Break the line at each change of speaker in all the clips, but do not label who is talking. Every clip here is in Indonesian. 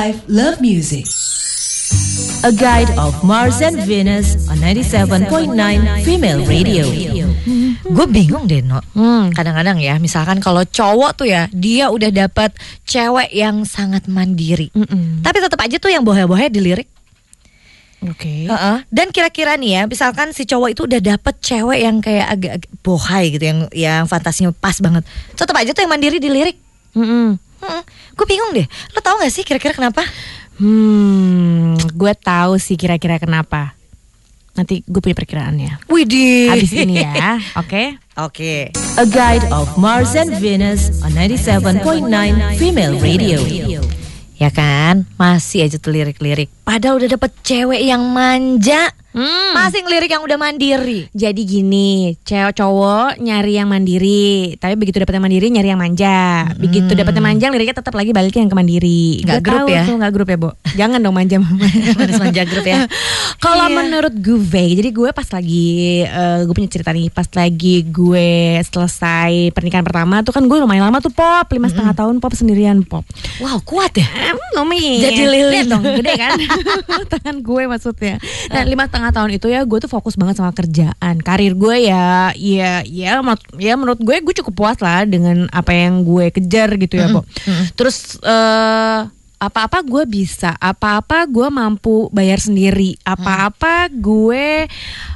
love life, love music. A guide of Mars and Venus on 97.9 Female Radio.
Gue bingung deh, no.
Hmm.
Kadang-kadang ya, misalkan kalau cowok tuh ya, dia udah dapat cewek yang sangat mandiri.
Mm-mm.
Tapi tetap aja tuh yang bohe-bohe dilirik.
Oke.
Heeh. Dan kira-kira nih ya, misalkan si cowok itu udah dapet cewek yang kayak agak bohai gitu, yang yang fantasinya pas banget. Tetap aja tuh yang mandiri dilirik.
Mm-mm.
Gue bingung deh. Lo tau gak sih kira-kira kenapa?
Hmm, gue tahu sih kira-kira kenapa. Nanti gue punya perkiraannya.
Widih.
Habis ini ya, oke?
Oke.
A guide of Mars and Venus on 97.9 Female Radio.
Ya kan, masih aja tuh lirik-lirik. Padahal udah dapet cewek yang manja,
Hmm.
masih ngelirik yang udah mandiri.
Jadi gini, cewek cowok nyari yang mandiri, tapi begitu dapet yang mandiri nyari yang manja. Begitu dapet yang manja liriknya tetap lagi balik yang ke mandiri.
Nggak
Gua
grup ya?
Tuh, nggak grup ya, Bo. Jangan dong manja
manja grup ya.
Kalau
Iya.
menurut gue, jadi gue pas lagi eh, gue punya cerita nih, pas lagi gue selesai pernikahan pertama tuh kan gue lumayan lama tuh pop, lima setengah tahun pop sendirian pop.
Wow, kuat ya.
Lumayan.
Jadi lilin.
Dong, gede kan? Tangan gue maksudnya. Nah, lima setengah tahun itu ya gue tuh fokus banget sama kerjaan. Karir gue ya, ya, ya, menurut, ya menurut gue gue cukup puas lah dengan apa yang gue kejar gitu ya, Bo. Terus eh apa-apa gue bisa, apa-apa gue mampu bayar sendiri, apa-apa gue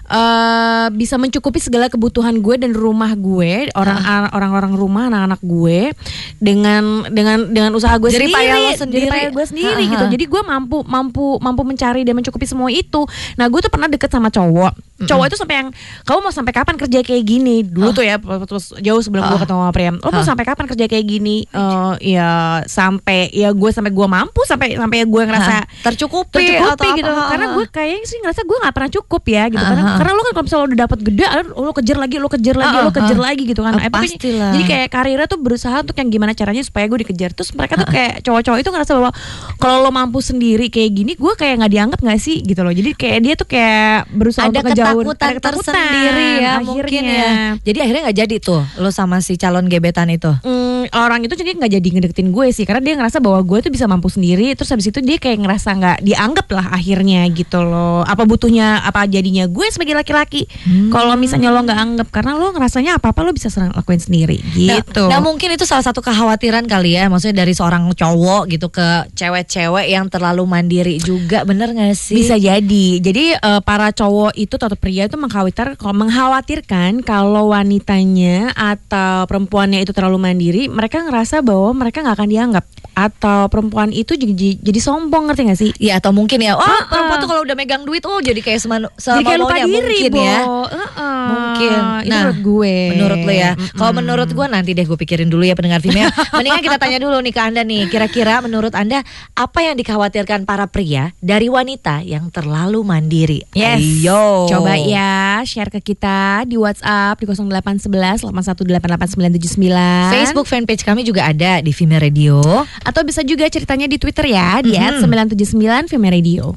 eh bisa mencukupi segala kebutuhan gue dan rumah gue, orang orang-orang rumah anak-anak gue dengan dengan dengan usaha gue sendiri,
payah sendiri.
payah gue sendiri
Ha, ha.
gitu. Jadi gue mampu mampu mampu mencari dan mencukupi semua itu. Nah, gue tuh pernah deket sama cowok. Cowok itu sampai yang kamu mau sampai kapan kerja kayak gini? Dulu tuh ya terus jauh sebelum gue ketemu sama Priam. Lo mau sampai kapan kerja kayak gini? Eh ya sampai ya gue sampai gue mampu sampai sampai gue ngerasa
Hah, tercukupi
tercukupi
atau
gitu
apa?
karena gue kayaknya sih ngerasa gue nggak pernah cukup ya gitu
Ah,
karena
ah.
karena lu kan kalau misalnya udah dapat gede lo kejar lagi lo kejar lagi
Ah,
lo
ah,
kejar
ah.
lagi gitu kan
Ah,
pokoknya-
pastilah.
jadi kayak karirnya tuh berusaha untuk yang gimana caranya supaya gue dikejar terus mereka tuh kayak cowok-cowok itu ngerasa bahwa kalau lo mampu sendiri kayak gini gue kayak nggak dianggap nggak sih gitu loh jadi kayak dia tuh kayak berusaha
ada
untuk ngejauhin
ketakutan, tersendiri ya mungkin ya. Jadi akhirnya nggak jadi tuh lo sama si calon gebetan itu.
Hmm, orang itu jadi nggak jadi ngedeketin gue sih karena dia ngerasa bahwa gue tuh bisa mampu sendiri terus habis itu dia kayak ngerasa nggak dianggap lah akhirnya gitu loh apa butuhnya apa jadinya gue sebagai laki-laki kalau misalnya lo nggak anggap karena lo ngerasanya apa apa lo bisa serang lakuin sendiri gitu
Nah, nah mungkin itu salah satu kekhawatiran kali ya, maksudnya dari seorang cowok gitu ke cewek-cewek yang terlalu mandiri juga, bener gak sih?
Bisa jadi. Jadi eh, para cowok itu atau pria itu mengkhawatir kalau mengkhawatirkan kalau wanitanya atau perempuannya itu terlalu mandiri, mereka ngerasa bahwa mereka nggak akan dianggap atau perempuan itu jadi jadi sombong ngerti gak sih?
Ya atau mungkin ya, oh
Ah,
perempuan tuh kalau udah megang duit, oh jadi kayak semanu,
Jadi kayak lupa diri,
mungkin
Bo.
ya.
Heeh.
Mungkin.
Itu menurut gue.
Menurut lo ya. Kalau
Mm-mm.
menurut gue nanti deh gue pikirin dulu ya pendengar Vimea. Mendingan kita tanya dulu nih ke Anda nih. Kira-kira menurut Anda apa yang dikhawatirkan para pria dari wanita yang terlalu mandiri?
Yes.
Ayo.
Coba ya share ke kita di WhatsApp di 0811 8188979.
Facebook fanpage kami juga ada di Vimea Radio.
atau bisa juga ceritanya di Twitter ya di
Mhm.
@979 Feme Radio.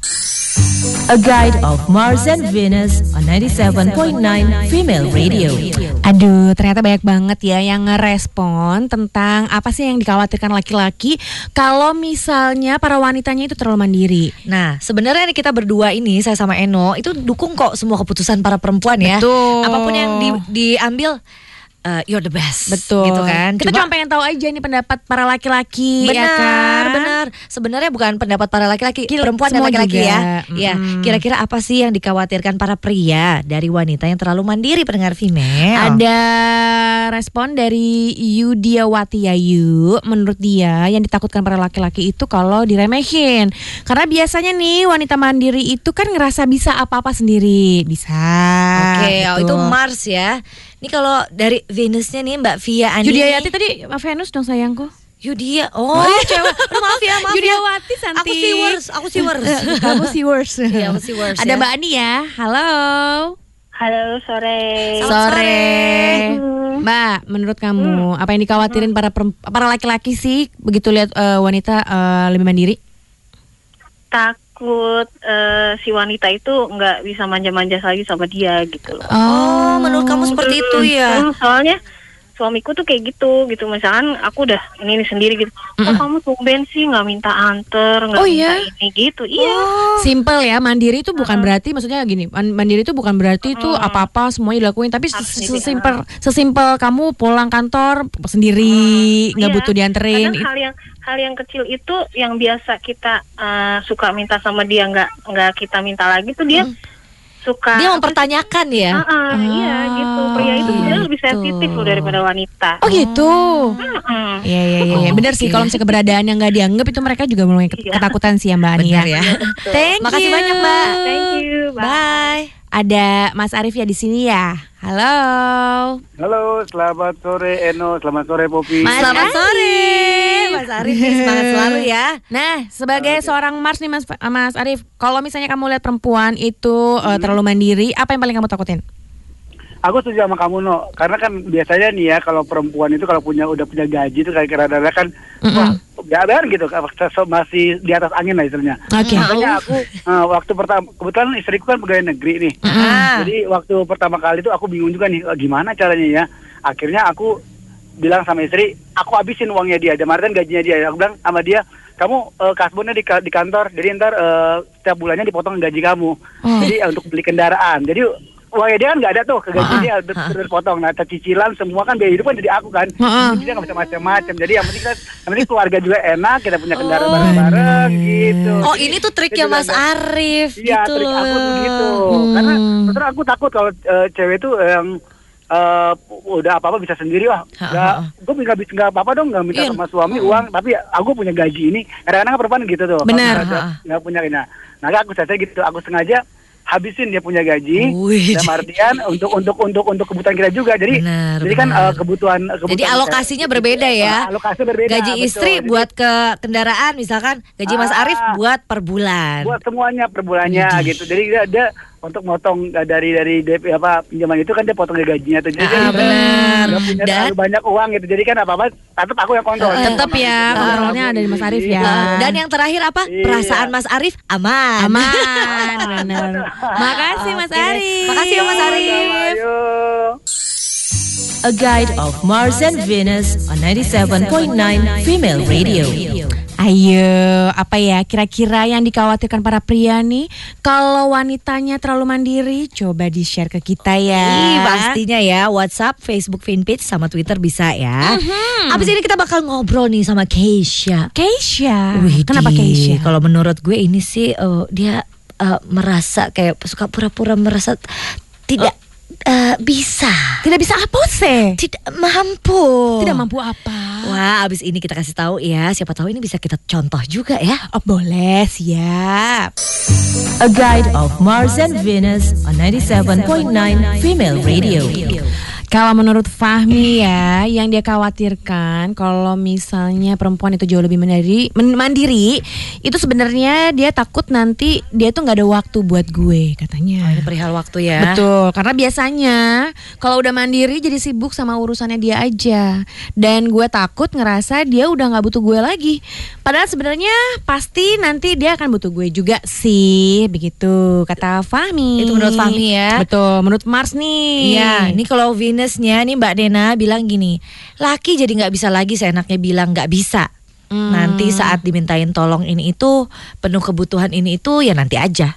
A guide of Mars and Venus on 97.9 Female Radio.
Aduh, ternyata banyak banget ya yang ngerespon tentang apa sih yang dikhawatirkan laki-laki kalau misalnya para wanitanya itu terlalu mandiri.
Nah, sebenarnya kita berdua ini saya sama Eno itu dukung kok semua keputusan para perempuan ya.
Betul.
Apa pun yang di- diambil uh, you're the best.
Betul.
Gitu kan.
Kita cuma pengen tahu aja nih pendapat para laki-laki
Benar,
ya kan?
benar. Sebenarnya bukan pendapat para laki-laki,
Kil-
perempuan dan laki-laki ya. Ya,
Mm-mm.
kira-kira apa sih yang dikhawatirkan para pria dari wanita yang terlalu mandiri pendengar female?
Ada respon dari Yudiawati Yayu Menurut dia yang ditakutkan para laki-laki itu kalau diremehin Karena biasanya nih wanita mandiri itu kan ngerasa bisa apa-apa sendiri Bisa
Oke, oh,
gitu.
itu Mars ya. Ini kalau dari Venusnya nih Mbak Via Ani.
Yudiawati tadi Venus dong sayangku
Yudia. Oh, cewek. Aduh, maaf ya, maaf ya.
Yudiawati Santi
Aku sih worse, aku sih worse.
Kamu si worse
Iya, aku si worse
Ada
ya.
Mbak Ani ya Halo
Halo sore.
Selamat
Sore.
Hmm.
Mbak, menurut kamu apa yang dikhawatirin para perem- para laki-laki sih begitu lihat eh, wanita eh, lebih mandiri?
Takut eh, si wanita itu nggak bisa manja-manja lagi sama dia gitu loh.
Oh, menurut kamu seperti itu ya?
Hmm, soalnya suamiku tuh kayak gitu gitu. Misalkan aku udah ini, ini sendiri gitu. Kok kamu tumben sih nggak minta anter nggak
Oh,
minta
iya?
ini gitu. Iya.
Simple ya, mandiri itu bukan berarti maksudnya gini, man- mandiri itu bukan berarti itu apa-apa semuanya dilakuin, tapi sesimpel sesimpel kamu pulang kantor sendiri, nggak
Iya.
butuh dianterin.
Kadang hal yang hal yang kecil itu yang biasa kita eh, suka minta sama dia nggak nggak kita minta lagi tuh dia suka
Dia mempertanyakan ya.
Ah, ah, iya gitu pria itu sebenarnya lebih
gitu.
sensitif loh daripada wanita
Oh gitu. Iya iya iya, iya. benar sih kalau misalnya keberadaan yang nggak dianggap itu mereka juga mulai
Iya.
ketakutan sih ya Mbak Ani
Benar
ya.
ya.
Thank
Makasih
you.
banyak, Mbak.
thank you bye.
Bye.
Ada Mas Arif ya di sini ya. Halo.
Halo, selamat sore Eno, selamat sore Popi.
Mas
Selamat
Arif.
sore, Mas Arif. nih, Semangat selalu ya.
Nah, sebagai seorang Mars nih Mas Mas Arif, kalau misalnya kamu lihat perempuan itu eh, terlalu mandiri, apa yang paling kamu takutin?
Aku setuju sama kamu no, karena kan biasanya nih ya kalau perempuan itu kalau punya udah punya gaji itu kayak kira-kira kan wah biar gitu so- masih di atas angin lah istilahnya.
Oke.
Makanya aku eh, waktu pertama kebetulan istriku kan pegawai negeri nih.
Ah.
Jadi waktu pertama kali itu aku bingung juga nih eh, gimana caranya ya. Akhirnya aku bilang sama istri, aku habisin uangnya dia, dan kan gajinya dia. Aku bilang sama dia, kamu eh, kasbonnya di, di kantor, jadi ntar eh, setiap bulannya dipotong gaji kamu. Jadi eh, untuk beli kendaraan. Jadi uangnya dia kan nggak ada tuh ke gaji dia ber- ber- berpotong. Nah, cicilan semua kan biaya hidup kan jadi aku kan.
Heeh.
Jadi dia nggak bisa macam-macam. Jadi yang penting kita, yang penting keluarga juga enak, kita punya kendaraan bareng-bareng gitu.
Oh, ini tuh triknya
dia
Mas Arif
Iya,
gitu
trik aku tuh gitu.
Hmm.
Karena terus aku takut kalau eh, cewek itu yang eh, udah apa-apa bisa sendiri wah. Nggak,
ha.
gue nggak bisa nggak apa-apa dong nggak minta
Iya.
sama suami uang, tapi aku punya gaji ini. Kadang-kadang kan perempuan gitu tuh.
Benar.
Nggak punya nah. Nah, aku saya gitu. Aku sengaja habisin dia punya gaji
Wih.
dalam artian untuk untuk untuk untuk kebutuhan kita juga jadi
Benar,
jadi kan
benar.
eh, kebutuhan, kebutuhan
Jadi alokasinya berbeda ya.
Ah, alokasi berbeda
Gaji
betul.
istri
Jadi-
buat ke kendaraan misalkan, gaji Mas
Ah.
Arif buat per bulan.
buat semuanya per bulannya gitu. Jadi dia, dia untuk motong uh, dari dari DP apa pinjaman itu kan dia potong dari gajinya tuh. Jadi
Ah, benar.
punya
Dan-
terlalu banyak uang gitu. Jadi kan apa apa tetap aku yang kontrol.
Eh,
tetap ya, kontrolnya ada di Mas Arif ya.
Iya.
Dan yang terakhir apa?
Iya.
Perasaan Mas Arif aman.
Aman, benar. Makasih Mas. Arif.
Makasih ya, Mas Arif.
A guide of Mars and Venus on 97.9 Female Radio.
Ayo, apa ya kira-kira yang dikhawatirkan para pria nih kalau wanitanya terlalu mandiri? Coba di-share ke kita ya.
Ih, pastinya ya WhatsApp, Facebook fanpage sama Twitter bisa ya. Abis ini kita bakal ngobrol nih sama Keisha.
Keisha.
Widih,
Kenapa Keisha?
Kalau menurut gue ini sih eh, dia eh, merasa kayak suka pura-pura merasa tidak eh, bisa,
Tidak bisa apa sih?
tidak mampu.
Tidak mampu apa?
Wah, abis ini kita kasih tahu ya. Siapa tahu ini bisa kita contoh juga ya.
Oh, boleh, siap.
A guide of Mars and Venus on 97.9 Female Radio.
Kalau menurut Fahmi ya, yang dia khawatirkan kalau misalnya perempuan itu jauh lebih mandiri, mandiri, itu sebenarnya dia takut nanti dia tuh nggak ada waktu buat gue katanya.
Ini perihal waktu ya.
Betul, karena biasanya kalau udah mandiri jadi sibuk sama urusannya dia aja. Dan gue takut ngerasa dia udah nggak butuh gue lagi. Padahal sebenarnya pasti nanti dia akan butuh gue juga sih, begitu kata Fahmi.
Itu menurut Fahmi ya.
Betul, menurut Mars nih.
Iya, ini kalau Venusnya nih Mbak Dena bilang gini, laki jadi nggak bisa lagi seenaknya bilang nggak bisa.
Hmm.
Nanti saat dimintain tolong ini itu penuh kebutuhan ini itu ya nanti aja.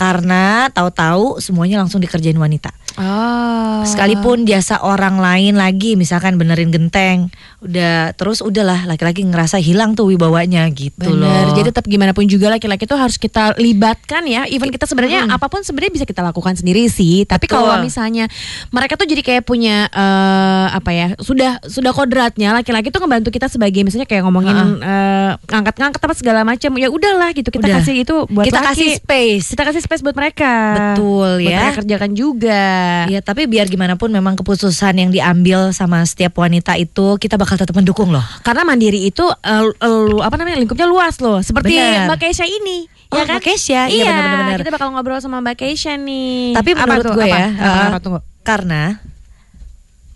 Karena tahu-tahu semuanya langsung dikerjain wanita.
Oh.
Sekalipun jasa orang lain lagi misalkan benerin genteng, udah terus udahlah laki-laki ngerasa hilang tuh wibawanya gitu
Bener.
loh.
Jadi tetap gimana pun juga laki-laki itu harus kita libatkan ya. Even kita sebenarnya apa pun sebenarnya bisa kita lakukan sendiri sih. Tapi
Betul.
kalau misalnya mereka tuh jadi kayak punya eh, apa ya? Sudah sudah kodratnya laki-laki tuh ngebantu kita sebagai misalnya kayak ngomongin eh, ngangkat-ngangkat apa segala macam. Ya udahlah gitu kita
Udah.
kasih itu buat
kita
laki.
kasih space.
Kita kasih space buat mereka.
Betul,
Buat
ya.
mereka kerjakan juga.
Iya, tapi biar gimana pun memang keputusan yang diambil sama setiap wanita itu kita bakal tetap mendukung loh.
Karena mandiri itu eh, eh, lu- apa namanya lingkupnya luas loh. Seperti
Benar.
Mbak Keisha ini.
Oh,
ya kan?
Mbak Keisha. Iya, benar-benar.
Kita bakal ngobrol sama Mbak Keisha nih.
Tapi
Apa
menurut
tuh?
gue
Apa?
ya,
Apa,
uh,
apa, tunggu.
karena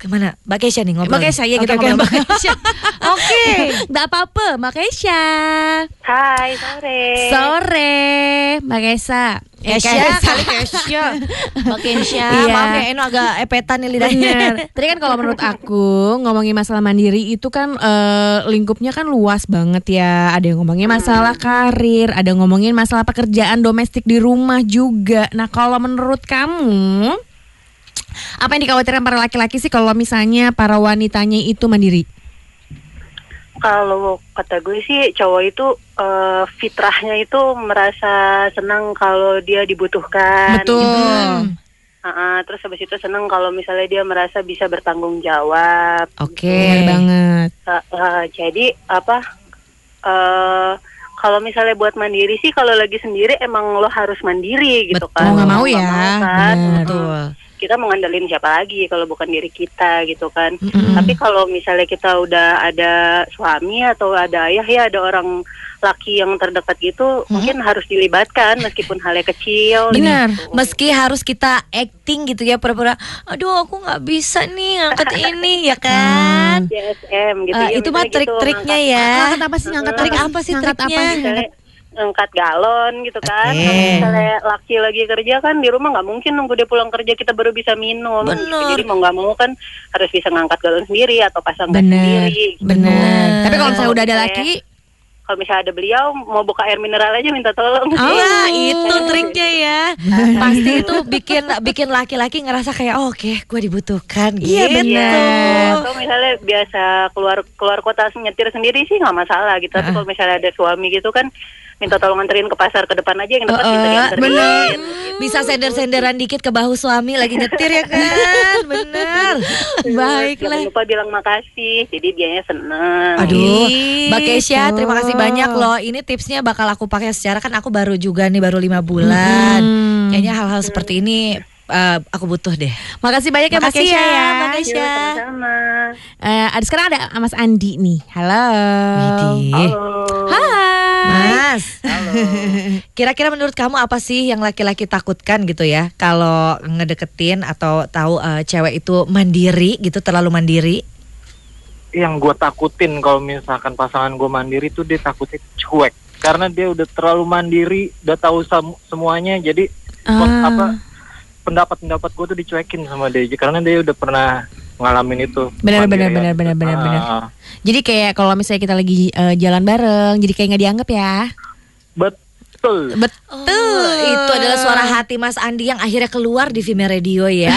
Ke mana? Mbak Kesha nih ngobrol.
Mbak Kesha, iya,
Oke,
kita
oke,
ngobrol.
Mbak Kesha. Oke.
Gak apa-apa, Mbak Kesha.
Hai, sore.
Sore, Mbak Kesha.
Kesha kali Kesha. Mbak Kesha.
Iya.
Maaf ya Eno agak epetan nih lidahnya.
Tadi kan kalau menurut aku ngomongin masalah mandiri itu kan eh, lingkupnya kan luas banget ya. Ada yang ngomongin masalah karir, ada yang ngomongin masalah pekerjaan domestik di rumah juga. Nah kalau menurut kamu apa yang dikhawatirkan para laki-laki sih kalau misalnya para wanitanya itu mandiri?
Kalau kata gue sih cowok itu eh, fitrahnya itu merasa senang kalau dia dibutuhkan.
Betul.
gitu. Ah, terus habis itu senang kalau misalnya dia merasa bisa bertanggung jawab.
Oke.
Bener banget.
Ah, ah, jadi apa? eh kalau misalnya buat mandiri sih kalau lagi sendiri emang lo harus mandiri gitu
Betul.
kan.
Mau nggak mau
Mau
ya,
kan?
bener.
Betul.
Kita mau ngandelin siapa lagi kalau bukan diri kita gitu kan.
Mm-mm.
Tapi kalau misalnya kita udah ada suami atau ada ayah ya ada orang laki yang terdekat gitu mungkin harus dilibatkan meskipun halnya kecil.
Benar.
gitu.
Meski harus kita acting gitu ya pura-pura, aduh aku nggak bisa nih ngangkat ini ya kan.
CSM gitu
Eh,
ya.
itu mah
gitu,
trik-triknya
ngangkat-
ya.
Ngangkat apa sih? Ngangkat
Trik apa sih
Ngangkat
triknya?
apa?
misalnya ngangkat galon gitu kan. Kalau misalnya laki lagi kerja kan di rumah nggak mungkin nunggu dia pulang kerja kita baru bisa minum.
Bener.
Jadi mau nggak mau kan harus bisa ngangkat galon sendiri atau pasang gas
Bener,
sendiri. gitu.
bener. Tapi kalau misalnya udah ada
Kalau
laki,
Kalau misalnya ada beliau mau buka air mineral aja minta tolong.
Oh,
Wah, itu triknya ya. Pasti itu bikin bikin laki-laki ngerasa kayak oh, oke, gue dibutuhkan gitu.
Iya, bener.
Atau misalnya biasa keluar keluar kota nyetir sendiri sih nggak masalah gitu. Tapi kalau misalnya ada suami gitu kan minta tolong anterin ke pasar ke depan aja yang dekat minta
Heeh,
dianterin.
bener.
Gitu.
Bisa sender-senderan dikit ke bahu suami lagi nyetir ya kan? Bener. Baiklah.
Jangan lupa bilang makasih. Jadi dianya seneng.
Aduh,
Gitu.
Mbak Kesha, terima kasih banyak loh. Ini tipsnya bakal aku pakai secara kan aku baru juga nih baru lima bulan.
Mm.
Kayaknya hal-hal seperti ini eh, aku butuh deh.
makasih banyak ya Mbak
Makasih
Kesha
ya,
ya.
Mbak
Yuk, sama-sama.
Eh, ada sekarang ada Mas Andi nih. Halo.
Halo.
Hai.
Mas, kira-kira menurut kamu apa sih yang laki-laki takutkan gitu ya kalau ngedeketin atau tahu eh, cewek itu mandiri gitu terlalu mandiri?
yang gue takutin kalau misalkan pasangan gue mandiri tuh dia takutnya cuek karena dia udah terlalu mandiri udah tahu semuanya jadi
Ah.
apa pendapat-pendapat gue tuh dicuekin sama dia karena dia udah pernah ngalamin itu
Benar, benar, benar, benar, benar, benar.
Ah,
Jadi kayak kalau misalnya kita lagi eh, jalan bareng, jadi kayak nggak dianggap ya.
betul
Betul.
Itu adalah suara hati Mas Andi yang akhirnya keluar di Vime Radio ya.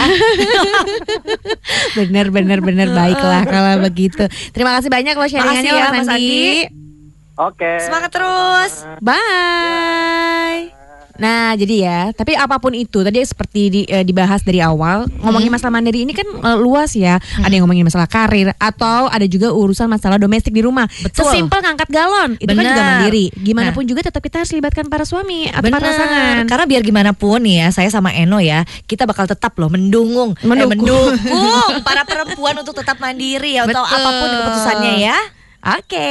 Bener, bener, bener. Baiklah kalau begitu. Terima kasih banyak loh sharingannya
Makasih ya,
Mas Andi.
Andi.
oke
Semangat terus.
Bye. Nah, jadi ya, tapi apa pun itu tadi seperti di, eh, dibahas dari awal, ngomongin masalah mandiri ini kan eh, luas ya. Ada yang ngomongin masalah karir atau ada juga urusan masalah domestik di rumah.
Betul.
Sesimpel ngangkat galon, itu kan juga mandiri. Gimana pun juga tetap kita harus libatkan para suami atau para pasangan.
Karena biar gimana pun nih ya, saya sama Eno ya, kita bakal tetap loh mendungung, eh,
Mendukung.
mendukung para perempuan untuk tetap mandiri ya, atau
Betul.
apa pun keputusannya ya.
Oke.